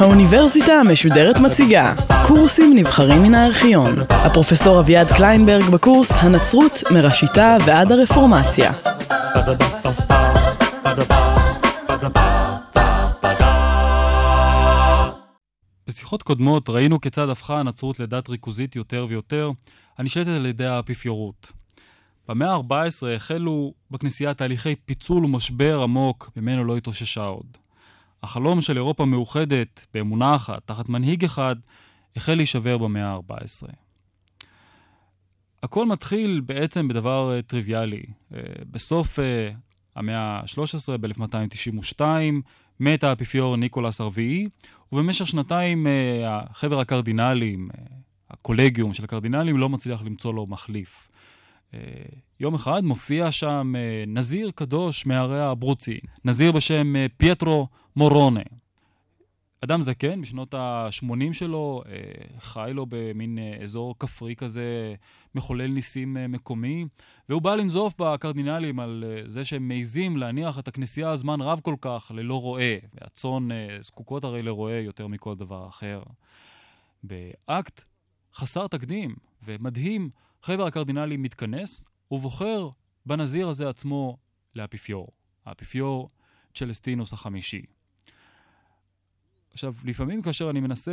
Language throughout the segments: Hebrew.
האוניברסיטה המשודרת מציגה קורסים נבחרים מן הארכיון. הפרופסור אביעד קליינברג בקורס הנצרות מראשיתה ועד הרפורמציה. בשיחות קודמות ראינו כיצד הפכה הנצרות לדת ריכוזית יותר ויותר, הנשלטת על ידי האפיפיורות. במאה ה-14 החלו בכנסייה תהליכי פיצול ומשבר עמוק, ממנו לא התאוששה עוד. החלום של אירופה מאוחדת, באמונה אחת, תחת מנהיג אחד, החל להישבר במאה ה-14. הכל מתחיל בעצם בדבר טריוויאלי. בסוף המאה ה-13, ב-1292, מת האפיפיור ניקולס הרביעי, ובמשך שנתיים חבר הקרדינלים, הקולגיום של הקרדינלים, לא מצליח למצוא לו מחליף. יום אחד מופיע שם נזיר קדוש מהרי האברוצי, נזיר בשם פייטרו מורונה. אדם זקן, בשנות ה-80 שלו, חי לו במין אזור כפרי כזה, מחולל ניסים מקומי, והוא בא לנזוף בקרדינלים על זה שהם מעיזים להניח את הכנסייה זמן רב כל כך ללא רועה, והצאן זקוקות הרי לרועה יותר מכל דבר אחר. באקט חסר תקדים ומדהים, חבר הקרדינלים מתכנס ובוחר בנזיר הזה עצמו לאפיפיור, האפיפיור צ'לסטינוס החמישי. עכשיו, לפעמים כאשר אני מנסה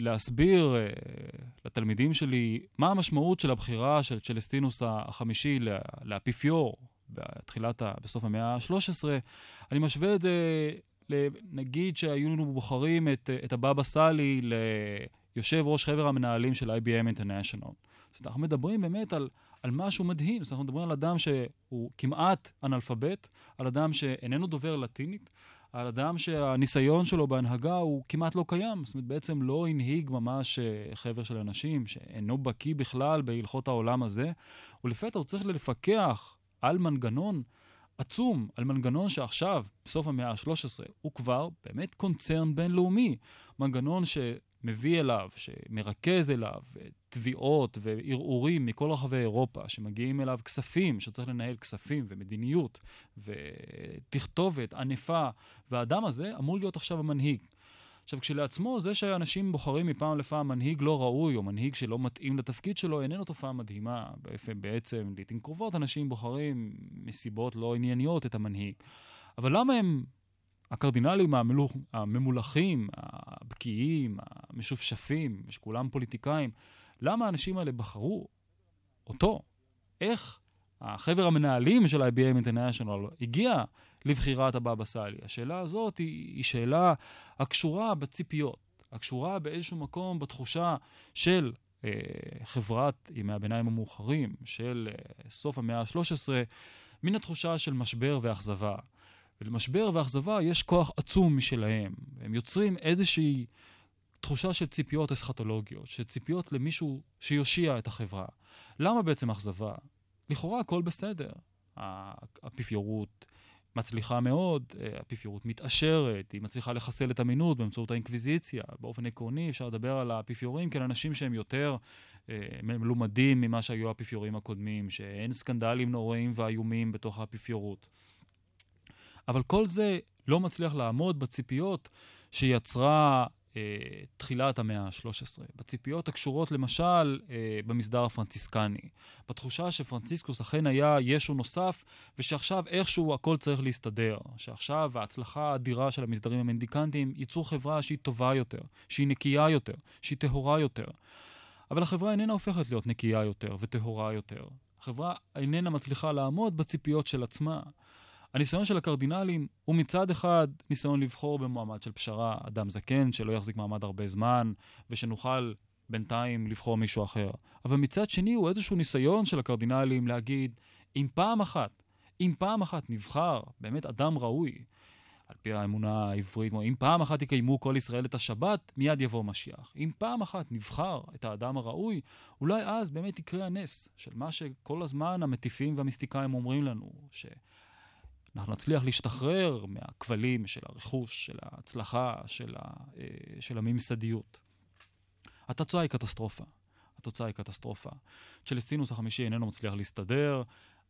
להסביר uh, לתלמידים שלי מה המשמעות של הבחירה של צ'לסטינוס החמישי לאפיפיור בתחילת, ה, בסוף המאה ה-13, אני משווה את זה, נגיד שהיו לנו בוחרים את, את הבבא סאלי ליושב ראש חבר המנהלים של IBM International. אז אנחנו מדברים באמת על, על משהו מדהים, אז אנחנו מדברים על אדם שהוא כמעט אנאלפבית, על אדם שאיננו דובר לטינית, על אדם שהניסיון שלו בהנהגה הוא כמעט לא קיים. זאת אומרת, בעצם לא הנהיג ממש חבר של אנשים, שאינו בקיא בכלל בהלכות העולם הזה, ולפתע הוא צריך לפקח על מנגנון עצום, על מנגנון שעכשיו, בסוף המאה ה-13, הוא כבר באמת קונצרן בינלאומי. מנגנון שמביא אליו, שמרכז אליו תביעות וערעורים מכל רחבי אירופה, שמגיעים אליו כספים, שצריך לנהל כספים ומדיניות ותכתובת ענפה, והאדם הזה אמור להיות עכשיו המנהיג. עכשיו, כשלעצמו, זה שאנשים בוחרים מפעם לפעם מנהיג לא ראוי, או מנהיג שלא מתאים לתפקיד שלו, איננו תופעה מדהימה. בעצם, לעיתים קרובות, אנשים בוחרים מסיבות לא ענייניות את המנהיג. אבל למה הם, הקרדינלים המלוך, הממולכים, הבקיאים, המשופשפים, שכולם פוליטיקאים, למה האנשים האלה בחרו אותו? איך החבר המנהלים של IBM International הגיע לבחירת הבבא סאלי? השאלה הזאת היא, היא שאלה הקשורה בציפיות, הקשורה באיזשהו מקום בתחושה של אה, חברת ימי הביניים המאוחרים, של אה, סוף המאה ה-13, מן התחושה של משבר ואכזבה. ולמשבר ואכזבה יש כוח עצום משלהם. הם יוצרים איזושהי תחושה של ציפיות אסכטולוגיות, של ציפיות למישהו שיושיע את החברה. למה בעצם אכזבה? לכאורה הכל בסדר. האפיפיורות מצליחה מאוד, האפיפיורות מתעשרת, היא מצליחה לחסל את אמינות באמצעות האינקוויזיציה. באופן עקרוני אפשר לדבר על האפיפיורים כאל אנשים שהם יותר אה, מלומדים ממה שהיו האפיפיורים הקודמים, שאין סקנדלים נוראים ואיומים בתוך האפיפיורות. אבל כל זה לא מצליח לעמוד בציפיות שיצרה אה, תחילת המאה ה-13, בציפיות הקשורות למשל אה, במסדר הפרנציסקני, בתחושה שפרנציסקוס אכן היה ישו נוסף, ושעכשיו איכשהו הכל צריך להסתדר, שעכשיו ההצלחה האדירה של המסדרים המנדיקנטיים ייצרו חברה שהיא טובה יותר, שהיא נקייה יותר, שהיא טהורה יותר. אבל החברה איננה הופכת להיות נקייה יותר וטהורה יותר. החברה איננה מצליחה לעמוד בציפיות של עצמה. הניסיון של הקרדינלים הוא מצד אחד ניסיון לבחור במועמד של פשרה, אדם זקן שלא יחזיק מעמד הרבה זמן, ושנוכל בינתיים לבחור מישהו אחר. אבל מצד שני הוא איזשהו ניסיון של הקרדינלים להגיד, אם פעם אחת, אם פעם אחת נבחר באמת אדם ראוי, על פי האמונה העברית, אם פעם אחת יקיימו כל ישראל את השבת, מיד יבוא משיח. אם פעם אחת נבחר את האדם הראוי, אולי אז באמת יקרה הנס של מה שכל הזמן המטיפים והמיסטיקאים אומרים לנו, ש... אנחנו נצליח להשתחרר מהכבלים של הרכוש, של ההצלחה, של, ה, אה, של הממסדיות. התוצאה היא קטסטרופה. התוצאה היא קטסטרופה. צ'לסטינוס החמישי איננו מצליח להסתדר,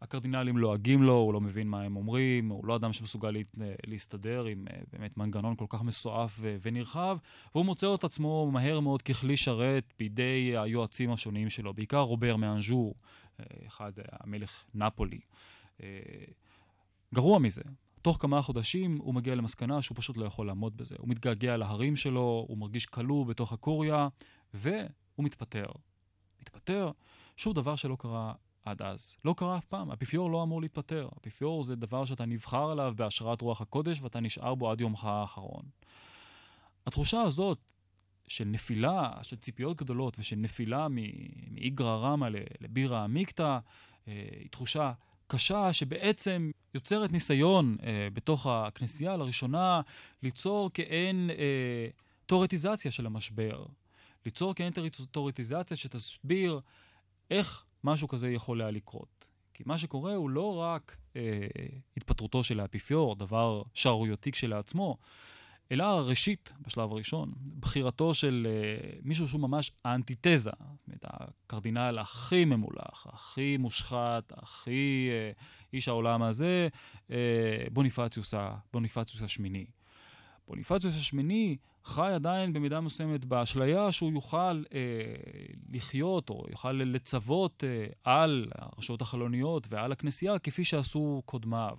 הקרדינלים לועגים לו, הוא לא מבין מה הם אומרים, הוא לא אדם שמסוגל לה, להסתדר עם אה, באמת מנגנון כל כך מסועף ונרחב, והוא מוצא את עצמו מהר מאוד ככלי שרת בידי היועצים השונים שלו, בעיקר רובר מאנז'ור, אה, אחד המלך נפולי. גרוע מזה, תוך כמה חודשים הוא מגיע למסקנה שהוא פשוט לא יכול לעמוד בזה. הוא מתגעגע להרים שלו, הוא מרגיש כלוא בתוך הקוריה, והוא מתפטר. מתפטר, שוב דבר שלא קרה עד אז. לא קרה אף פעם, האפיפיור לא אמור להתפטר. האפיפיור זה דבר שאתה נבחר עליו בהשראת רוח הקודש ואתה נשאר בו עד יומך האחרון. התחושה הזאת של נפילה, של ציפיות גדולות ושל נפילה מאיגרא רמא לבירא עמיקתא, אה, היא תחושה קשה שבעצם יוצרת ניסיון אה, בתוך הכנסייה לראשונה ליצור כאין אה, תיאורטיזציה של המשבר. ליצור כאין תיאורטיזציה שתסביר איך משהו כזה יכול היה לקרות. כי מה שקורה הוא לא רק אה, התפטרותו של האפיפיור, דבר שערורייתי כשלעצמו, אלא ראשית, בשלב הראשון, בחירתו של אה, מישהו שהוא ממש האנטיתזה, הקרדינל הכי ממולח, הכי מושחת, הכי אה, איש העולם הזה, אה, בוניפציוס, בוניפציוס השמיני. בוניפציוס השמיני חי עדיין במידה מסוימת באשליה שהוא יוכל אה, לחיות או יוכל לצוות אה, על הרשויות החלוניות ועל הכנסייה כפי שעשו קודמיו.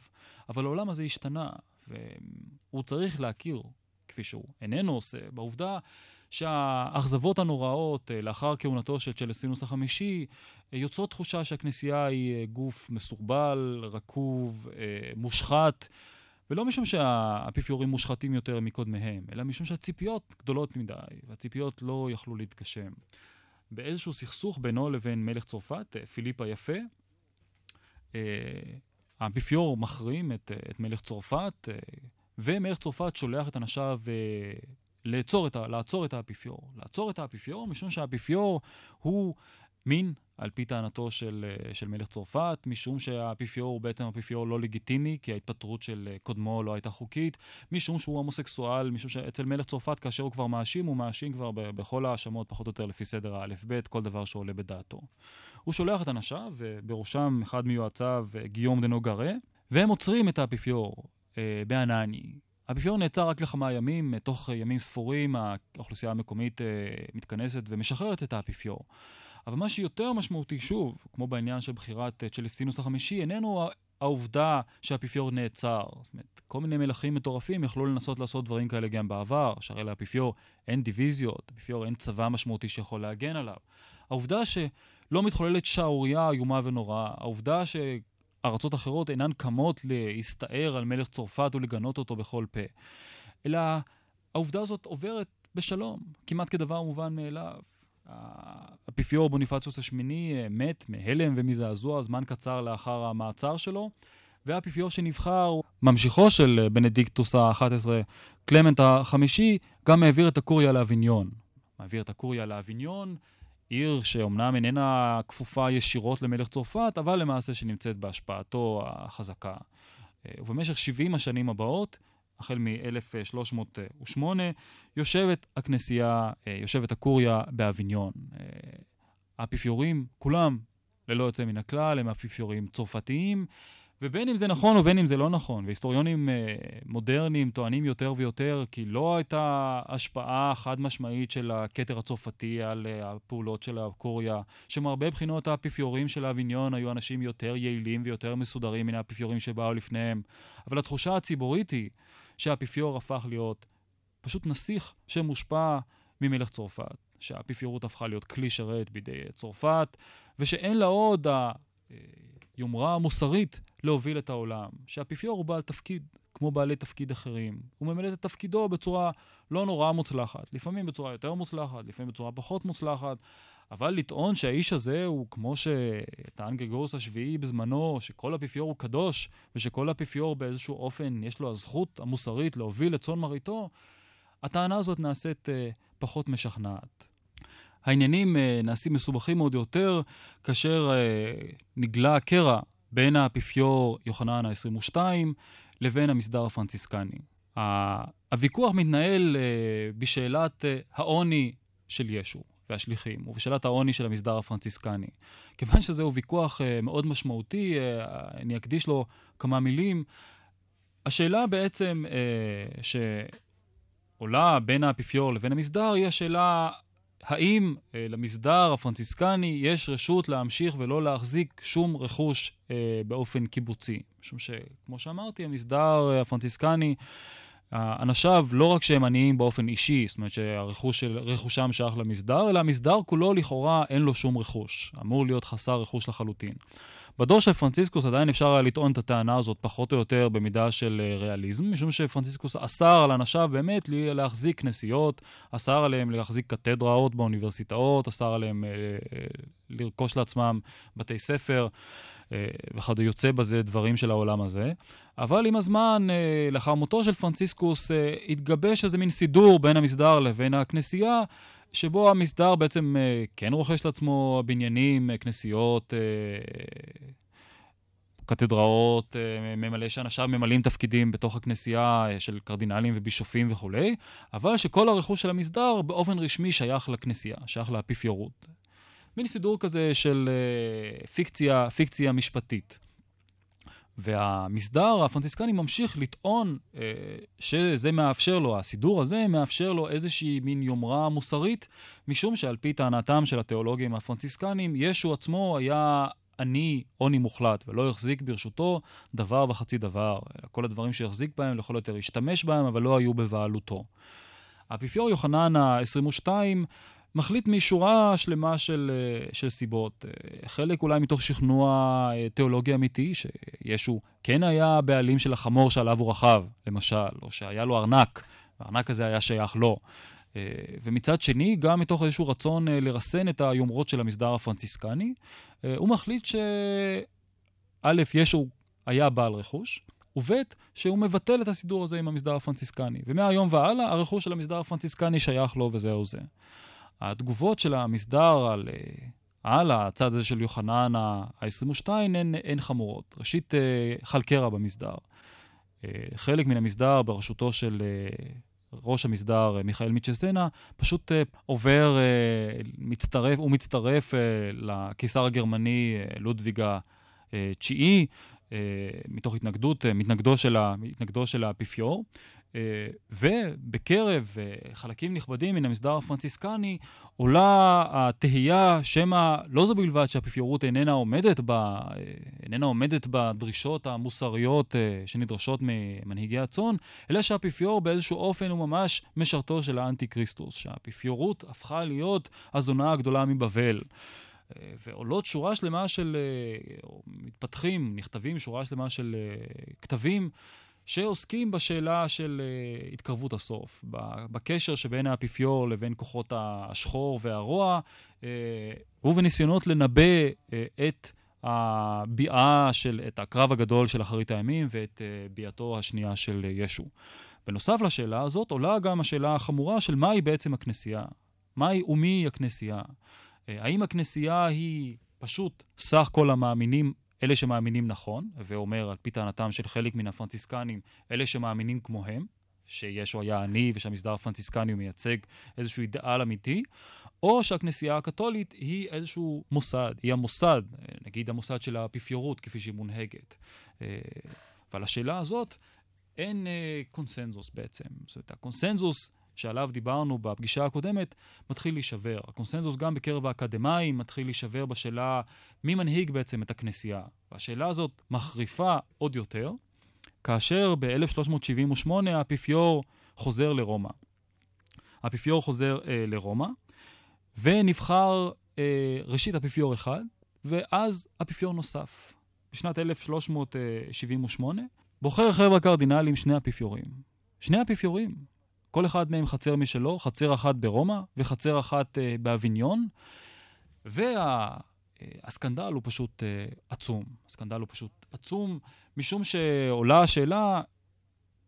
אבל העולם הזה השתנה, והוא צריך להכיר, כפי שהוא איננו עושה, בעובדה שהאכזבות הנוראות אה, לאחר כהונתו של צ'לסטינוס החמישי אה, יוצרות תחושה שהכנסייה היא אה, גוף מסורבל, רקוב, מושחת. ולא משום שהאפיפיורים מושחתים יותר מקודמיהם, אלא משום שהציפיות גדולות מדי, והציפיות לא יכלו להתגשם. באיזשהו סכסוך בינו לבין מלך צרפת, פיליפ היפה, האפיפיור מחרים את, את מלך צרפת, ומלך צרפת שולח את אנשיו לעצור את, לעצור את האפיפיור. לעצור את האפיפיור משום שהאפיפיור הוא מין על פי טענתו של, אה, של מלך צרפת, משום שהאפיפיור הוא בעצם אפיפיור לא לגיטימי, כי ההתפטרות של אה, קודמו לא הייתה חוקית, משום שהוא הומוסקסואל, משום שאצל מלך צרפת, כאשר הוא כבר מאשים, הוא מאשים כבר בכל האשמות, פחות או יותר לפי סדר האלף-בית, כל דבר שעולה בדעתו. הוא שולח את אנשיו, ובראשם אחד מיועציו, אה, גיום דנו גרה, והם עוצרים את האפיפיור אה, בענני. האפיפיור נעצר רק לכמה ימים, תוך ימים ספורים האוכלוסייה המקומית אה, מתכנסת ומשחררת את האפיפיור. אבל מה שיותר משמעותי, שוב, כמו בעניין של בחירת אה, צ'לסטינוס החמישי, איננו העובדה שהאפיפיור נעצר. זאת אומרת, כל מיני מלכים מטורפים יכלו לנסות לעשות דברים כאלה גם בעבר, שהרי לאפיפיור אין דיוויזיות, לאפיפיור אין צבא משמעותי שיכול להגן עליו. העובדה שלא מתחוללת שערורייה איומה ונוראה, העובדה שארצות אחרות אינן קמות להסתער על מלך צרפת ולגנות אותו בכל פה, אלא העובדה הזאת עוברת בשלום, כמעט כדבר מובן מאליו. האפיפיור בוניפציוס השמיני אה, מת מהלם ומזעזוע זמן קצר לאחר המעצר שלו, והאפיפיור שנבחר, ממשיכו של אה, בנדיקטוס ה-11, קלמנט החמישי, גם העביר את הקוריה לאביניון. מעביר את הקוריה לאביניון, עיר שאומנם איננה כפופה ישירות למלך צרפת, אבל למעשה שנמצאת בהשפעתו החזקה. אה, ובמשך 70 השנים הבאות, החל מ-1308, יושבת הכנסייה, אה, יושבת הקוריה באביניון. אה, האפיפיורים, כולם, ללא יוצא מן הכלל, הם אפיפיורים צרפתיים, ובין אם זה נכון ובין אם זה לא נכון, והיסטוריונים אה, מודרניים טוענים יותר ויותר כי לא הייתה השפעה חד משמעית של הכתר הצרפתי על הפעולות של הקוריה, שמהרבה בחינות האפיפיורים של האביניון היו אנשים יותר יעילים ויותר מסודרים מן האפיפיורים שבאו לפניהם. אבל התחושה הציבורית היא שהאפיפיור הפך להיות פשוט נסיך שמושפע ממלך צרפת, שהאפיפיורות הפכה להיות כלי שרת בידי צרפת, ושאין לה עוד היומרה המוסרית להוביל את העולם, שהאפיפיור הוא בעל תפקיד, כמו בעלי תפקיד אחרים. הוא ממלא את תפקידו בצורה לא נורא מוצלחת, לפעמים בצורה יותר מוצלחת, לפעמים בצורה פחות מוצלחת, אבל לטעון שהאיש הזה הוא כמו שטען גרגורוס השביעי בזמנו, שכל אפיפיור הוא קדוש, ושכל אפיפיור באיזשהו אופן יש לו הזכות המוסרית להוביל את צאן מרעיתו, הטענה הזאת נעשית uh, פחות משכנעת. העניינים uh, נעשים מסובכים עוד יותר כאשר uh, נגלה הקרע בין האפיפיור יוחנן ה-22 לבין המסדר הפרנציסקני. הוויכוח מתנהל uh, בשאלת uh, העוני של ישו. והשליחים, ובשאלת העוני של המסדר הפרנציסקני. כיוון שזהו ויכוח uh, מאוד משמעותי, אני אקדיש לו כמה מילים. השאלה בעצם שעולה בין האפיפיור לבין המסדר היא השאלה האם uh, למסדר הפרנציסקני יש רשות להמשיך ולא להחזיק שום רכוש uh, באופן קיבוצי. משום שכמו שאמרתי, המסדר הפרנציסקני אנשיו, לא רק שהם עניים באופן אישי, זאת אומרת שרכושם שייך למסדר, אלא המסדר כולו לכאורה אין לו שום רכוש. אמור להיות חסר רכוש לחלוטין. בדור של פרנציסקוס עדיין אפשר היה לטעון את הטענה הזאת פחות או יותר במידה של אה, ריאליזם, משום שפרנציסקוס אסר על אנשיו באמת להחזיק כנסיות, אסר עליהם להחזיק קתדראות באוניברסיטאות, אסר עליהם אה, אה, לרכוש לעצמם בתי ספר. וכיוצא בזה דברים של העולם הזה. אבל עם הזמן, לאחר מותו של פרנציסקוס, התגבש איזה מין סידור בין המסדר לבין הכנסייה, שבו המסדר בעצם uh, כן רוכש לעצמו בניינים, uh, כנסיות, uh, קתדראות, ממלא שאנשיו ממלאים תפקידים בתוך הכנסייה של קרדינלים ובישופים וכולי, אבל שכל הרכוש של המסדר באופן רשמי שייך לכנסייה, שייך לאפיפיורות. מין סידור כזה של פיקציה, פיקציה משפטית. והמסדר הפרנציסקני ממשיך לטעון אה, שזה מאפשר לו, הסידור הזה מאפשר לו איזושהי מין יומרה מוסרית, משום שעל פי טענתם של התיאולוגים הפרנציסקנים, ישו עצמו היה עני עוני מוחלט, ולא החזיק ברשותו דבר וחצי דבר. כל הדברים שהחזיק בהם, לכל יותר השתמש בהם, אבל לא היו בבעלותו. האפיפיור יוחנן ה-22 מחליט משורה שלמה של, אה, של סיבות. אה, חלק אולי מתוך שכנוע אה, תיאולוגי אמיתי, שישו כן היה הבעלים של החמור שעליו הוא רכב, למשל, או שהיה לו ארנק, והארנק הזה היה שייך לו. ומצד שני, גם מתוך איזשהו רצון לרסן את היומרות של המסדר הפרנציסקני, הוא מחליט שא', ישו היה בעל רכוש, וב', שהוא מבטל את הסידור הזה עם המסדר הפרנציסקני. ומהיום והלאה, הרכוש של המסדר הפרנציסקני שייך לו וזהו זה. התגובות של המסדר על, אה, על הצד הזה של יוחנן ה-22 הן, הן חמורות. ראשית, אה, חל קרע במסדר. אה, חלק מן המסדר בראשותו של ראש המסדר מיכאל מיצ'סטנה פשוט עובר, מצטרף, הוא מצטרף לקיסר הגרמני לודוויגה תשיעי, מתוך התנגדות, מתנגדו של, של האפיפיור. אה, ובקרב אה, חלקים נכבדים מן המסדר הפרנציסקני עולה התהייה שמא לא זו בלבד שהאפיפיורות איננה אה, איננה עומדת בדרישות המוסריות שנדרשות ממנהיגי הצאן, אלא שהאפיפיור באיזשהו אופן הוא ממש משרתו של האנטי כריסטוס, שהאפיפיורות הפכה להיות הזונה הגדולה מבבל. ועולות שורה שלמה של, או מתפתחים, נכתבים שורה שלמה של כתבים שעוסקים בשאלה של uh, התקרבות הסוף, בקשר שבין האפיפיור לבין כוחות השחור והרוע, uh, ובניסיונות לנבא uh, את הביאה של, את הקרב הגדול של אחרית הימים ואת uh, ביאתו השנייה של ישו. בנוסף לשאלה הזאת עולה גם השאלה החמורה של מהי בעצם הכנסייה. מהי ומי הכנסייה? האם הכנסייה היא פשוט סך כל המאמינים אלה שמאמינים נכון, ואומר על פי טענתם של חלק מן הפרנציסקנים, אלה שמאמינים כמוהם, שישו היה עני ושהמסדר הפרנציסקני מייצג איזשהו אידאל אמיתי, או שהכנסייה הקתולית היא איזשהו מוסד, היא המוסד, נגיד המוסד של האפיפיורות כפי שהיא מונהגת. אה, ועל השאלה הזאת אין אה, קונסנזוס בעצם. זאת אומרת, הקונסנזוס שעליו דיברנו בפגישה הקודמת, מתחיל להישבר. הקונסנזוס גם בקרב האקדמאים מתחיל להישבר בשאלה מי מנהיג בעצם את הכנסייה. והשאלה הזאת מחריפה עוד יותר, כאשר ב-1378 האפיפיור חוזר לרומא. האפיפיור חוזר אה, לרומא, ונבחר אה, ראשית אפיפיור אחד, ואז אפיפיור נוסף. בשנת 1378 בוחר חבר'ה קרדינלים שני אפיפיורים. שני אפיפיורים, כל אחד מהם חצר משלו, חצר אחת ברומא וחצר אחת uh, באביניון, והסקנדל וה, הוא פשוט uh, עצום. הסקנדל הוא פשוט עצום, משום שעולה השאלה,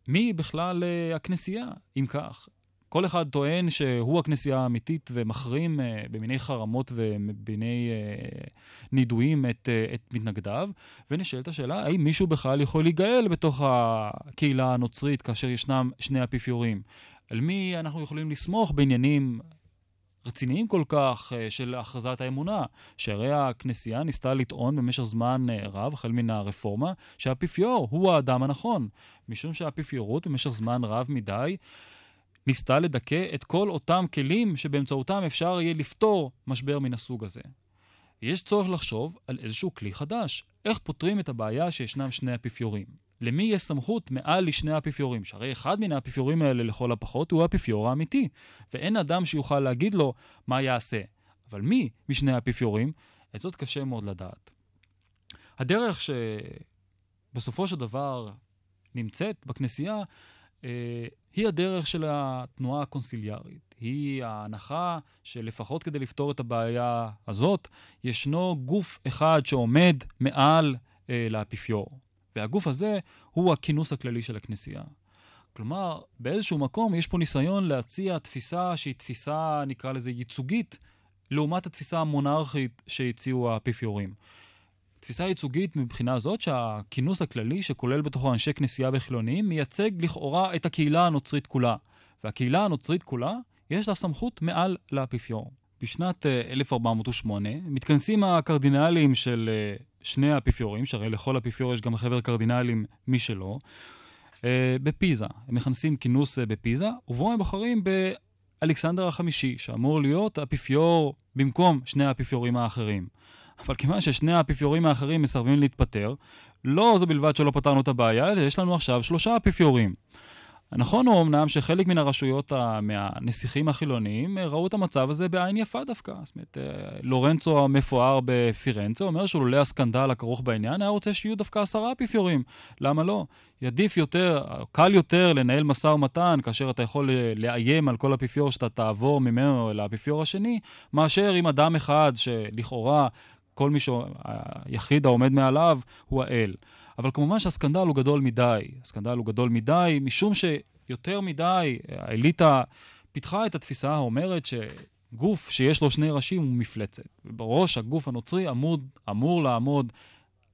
מי בכלל uh, הכנסייה, אם כך? כל אחד טוען שהוא הכנסייה האמיתית ומחרים uh, במיני חרמות ובמיני uh, נידויים את, uh, את מתנגדיו, ונשאלת השאלה, האם מישהו בכלל יכול להיגאל בתוך הקהילה הנוצרית כאשר ישנם שני אפיפיורים? על מי אנחנו יכולים לסמוך בעניינים רציניים כל כך של הכרזת האמונה, שהרי הכנסייה ניסתה לטעון במשך זמן רב, החל מן הרפורמה, שהאפיפיור הוא האדם הנכון, משום שהאפיפיורות במשך זמן רב מדי ניסתה לדכא את כל אותם כלים שבאמצעותם אפשר יהיה לפתור משבר מן הסוג הזה. יש צורך לחשוב על איזשהו כלי חדש, איך פותרים את הבעיה שישנם שני אפיפיורים. למי יש סמכות מעל לשני האפיפיורים? שהרי אחד מן האפיפיורים האלה לכל הפחות הוא האפיפיור האמיתי, ואין אדם שיוכל להגיד לו מה יעשה. אבל מי משני האפיפיורים? את זאת קשה מאוד לדעת. הדרך שבסופו של דבר נמצאת בכנסייה אה, היא הדרך של התנועה הקונסיליארית. היא ההנחה שלפחות כדי לפתור את הבעיה הזאת, ישנו גוף אחד שעומד מעל אה, לאפיפיור. והגוף הזה הוא הכינוס הכללי של הכנסייה. כלומר, באיזשהו מקום יש פה ניסיון להציע תפיסה שהיא תפיסה, נקרא לזה, ייצוגית, לעומת התפיסה המונרכית שהציעו האפיפיורים. תפיסה ייצוגית מבחינה זאת שהכינוס הכללי, שכולל בתוכו אנשי כנסייה וחילונים, מייצג לכאורה את הקהילה הנוצרית כולה. והקהילה הנוצרית כולה, יש לה סמכות מעל לאפיפיור. בשנת 1408 אה, מתכנסים הקרדינלים של אה, שני האפיפיורים, שהרי לכל אפיפיור יש גם חבר קרדינלים משלו, אה, בפיזה. הם מכנסים כינוס בפיזה, ובו הם בוחרים באלכסנדר החמישי, שאמור להיות האפיפיור במקום שני האפיפיורים האחרים. אבל כיוון ששני האפיפיורים האחרים מסרבים להתפטר, לא זו בלבד שלא פתרנו את הבעיה, אלא יש לנו עכשיו שלושה אפיפיורים. הנכון הוא אמנם שחלק מן הרשויות, מהנסיכים החילוניים, ראו את המצב הזה בעין יפה דווקא. זאת אומרת, אה, לורנצו המפואר בפירנצה אומר שלולא הסקנדל הכרוך בעניין, היה רוצה שיהיו דווקא עשרה אפיפיורים. למה לא? ידיף יותר, קל יותר לנהל משא ומתן כאשר אתה יכול לאיים על כל אפיפיור שאתה תעבור ממנו לאפיפיור השני, מאשר עם אדם אחד שלכאורה כל מי שהיחיד העומד מעליו הוא האל. אבל כמובן שהסקנדל הוא גדול מדי. הסקנדל הוא גדול מדי, משום שיותר מדי האליטה פיתחה את התפיסה האומרת שגוף שיש לו שני ראשים הוא מפלצת. ובראש הגוף הנוצרי עמוד, אמור לעמוד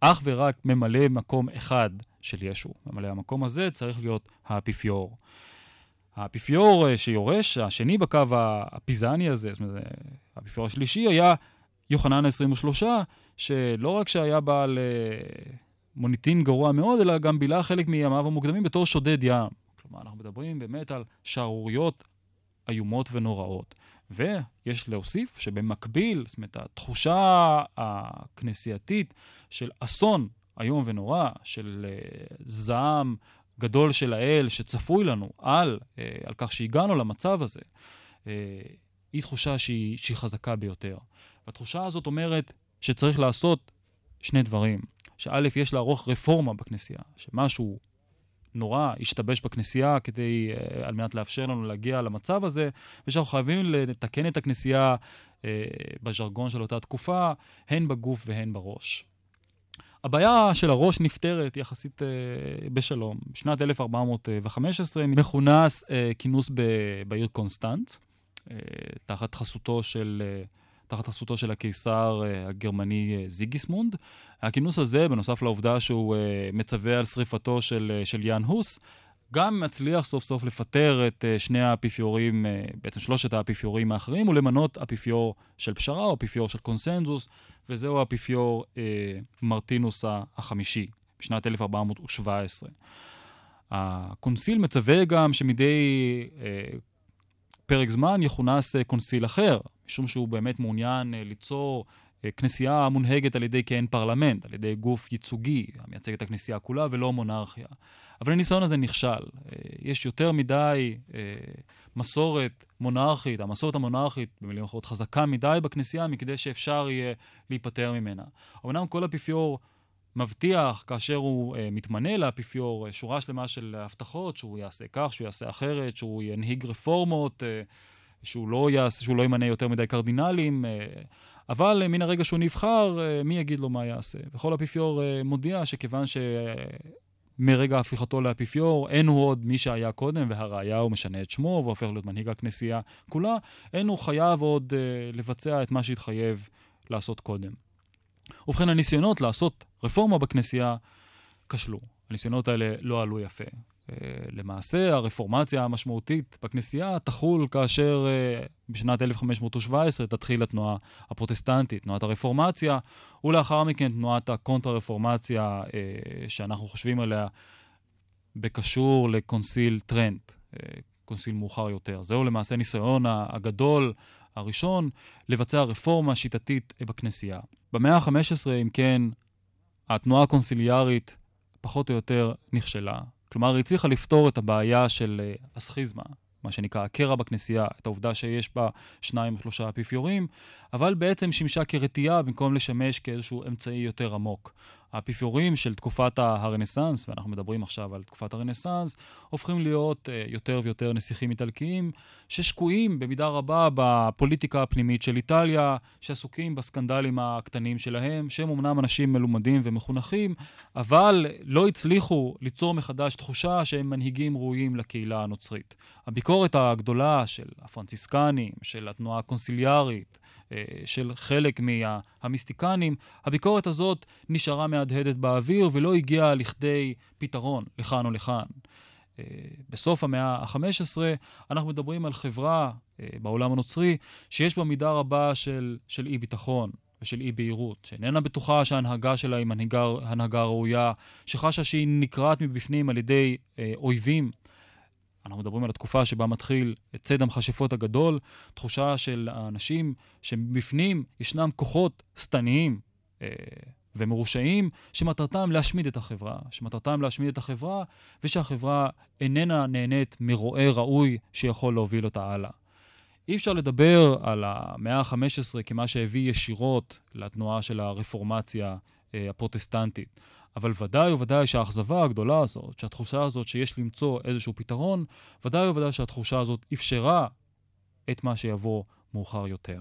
אך ורק ממלא מקום אחד של ישו. ממלא המקום הזה צריך להיות האפיפיור. האפיפיור שיורש, השני בקו הפיזני הזה, זאת אומרת, האפיפיור השלישי היה יוחנן ה-23, שלא רק שהיה בעל אה, מוניטין גרוע מאוד, אלא גם בילה חלק מימיו המוקדמים בתור שודד ים. כלומר, אנחנו מדברים באמת על שערוריות איומות ונוראות. ויש להוסיף שבמקביל, זאת אומרת, התחושה הכנסייתית של אסון איום ונורא, של uh, זעם גדול של האל שצפוי לנו על, uh, על כך שהגענו למצב הזה, uh, היא תחושה שהיא, שהיא חזקה ביותר. והתחושה הזאת אומרת שצריך לעשות שני דברים. שא', יש לערוך רפורמה בכנסייה, שמשהו נורא השתבש בכנסייה כדי, uh, על מנת לאפשר לנו להגיע למצב הזה, ושאנחנו חייבים לתקן את הכנסייה uh, בז'רגון של אותה תקופה, הן בגוף והן בראש. הבעיה של הראש נפתרת יחסית uh, בשלום. בשנת 1415 מכונס uh, כינוס בעיר קונסטנץ, uh, תחת חסותו של... Uh, תחת חסותו של הקיסר uh, הגרמני uh, זיגיסמונד. הכינוס הזה, בנוסף לעובדה שהוא uh, מצווה על שריפתו של, של יאן הוס, גם מצליח סוף סוף לפטר את שני האפיפיורים, בעצם שלושת האפיפיורים האחרים, ולמנות אפיפיור של פשרה או אפיפיור של קונסנזוס, וזהו האפיפיור uh, מרטינוס החמישי, בשנת 1417. הקונסיל מצווה גם שמדי uh, פרק זמן יכונס uh, קונסיל אחר, משום שהוא באמת מעוניין uh, ליצור uh, כנסייה מונהגת על ידי כעין פרלמנט, על ידי גוף ייצוגי המייצג את הכנסייה כולה ולא מונרכיה. אבל הניסיון הזה נכשל. יש יותר מדי מסורת מונרכית, המסורת המונרכית, במילים אחרות, חזקה מדי בכנסייה מכדי שאפשר יהיה להיפטר ממנה. אמנם כל אפיפיור מבטיח, כאשר הוא uh, מתמנה לאפיפיור, uh, שורה שלמה של הבטחות, שהוא יעשה כך, שהוא יעשה אחרת, שהוא ינהיג רפורמות, uh, שהוא לא, יעשה, שהוא לא ימנה יותר מדי קרדינלים, uh, אבל uh, מן הרגע שהוא נבחר, uh, מי יגיד לו מה יעשה? וכל אפיפיור uh, מודיע שכיוון ש... Uh, מרגע הפיכתו לאפיפיור, אין הוא עוד מי שהיה קודם, והראיה הוא משנה את שמו והופך להיות מנהיג הכנסייה כולה, אין הוא חייב עוד uh, לבצע את מה שהתחייב לעשות קודם. ובכן, הניסיונות לעשות רפורמה בכנסייה כשלו. הניסיונות האלה לא עלו יפה. למעשה, הרפורמציה המשמעותית בכנסייה תחול כאשר בשנת 1517 תתחיל התנועה הפרוטסטנטית, תנועת הרפורמציה, ולאחר מכן תנועת הקונטרה-רפורמציה, שאנחנו חושבים עליה בקשור לקונסיל טרנט, קונסיל מאוחר יותר. זהו למעשה הניסיון הגדול הראשון לבצע רפורמה שיטתית בכנסייה. במאה ה-15, אם כן, התנועה הקונסיליארית פחות או יותר נכשלה. כלומר, היא הצליחה לפתור את הבעיה של אה, הסכיזמה, מה שנקרא הקרע בכנסייה, את העובדה שיש בה שניים או שלושה אפיפיורים, אבל בעצם שימשה כרתיעה במקום לשמש כאיזשהו אמצעי יותר עמוק. האפיפיורים של תקופת הרנסאנס, ואנחנו מדברים עכשיו על תקופת הרנסאנס, הופכים להיות uh, יותר ויותר נסיכים איטלקיים, ששקועים במידה רבה בפוליטיקה הפנימית של איטליה, שעסוקים בסקנדלים הקטנים שלהם, שהם אמנם אנשים מלומדים ומחונכים, אבל לא הצליחו ליצור מחדש תחושה שהם מנהיגים ראויים לקהילה הנוצרית. הביקורת הגדולה של הפרנציסקנים, של התנועה הקונסיליארית, אה, של חלק מהמיסטיקנים, הביקורת הזאת נשארה מהדהדת באוויר ולא הגיעה לכדי פתרון לכאן או לכאן. אה, בסוף המאה ה-15 אנחנו מדברים על חברה אה, בעולם הנוצרי שיש בה מידה רבה של, של אי-ביטחון ושל אי-בהירות, שאיננה בטוחה שההנהגה שלה היא הנהגה ראויה, שחשה שהיא נקרעת מבפנים על ידי אה, אויבים אנחנו מדברים על התקופה שבה מתחיל ציד המכשפות הגדול, תחושה של האנשים שבפנים ישנם כוחות שטניים אה, ומרושעים, שמטרתם להשמיד את החברה, שמטרתם להשמיד את החברה, ושהחברה איננה נהנית מרועה ראוי שיכול להוביל אותה הלאה. אי אפשר לדבר על המאה ה-15 כמה שהביא ישירות לתנועה של הרפורמציה אה, הפרוטסטנטית. אבל ודאי וודאי שהאכזבה הגדולה הזאת, שהתחושה הזאת שיש למצוא איזשהו פתרון, ודאי וודאי שהתחושה הזאת אפשרה את מה שיבוא מאוחר יותר.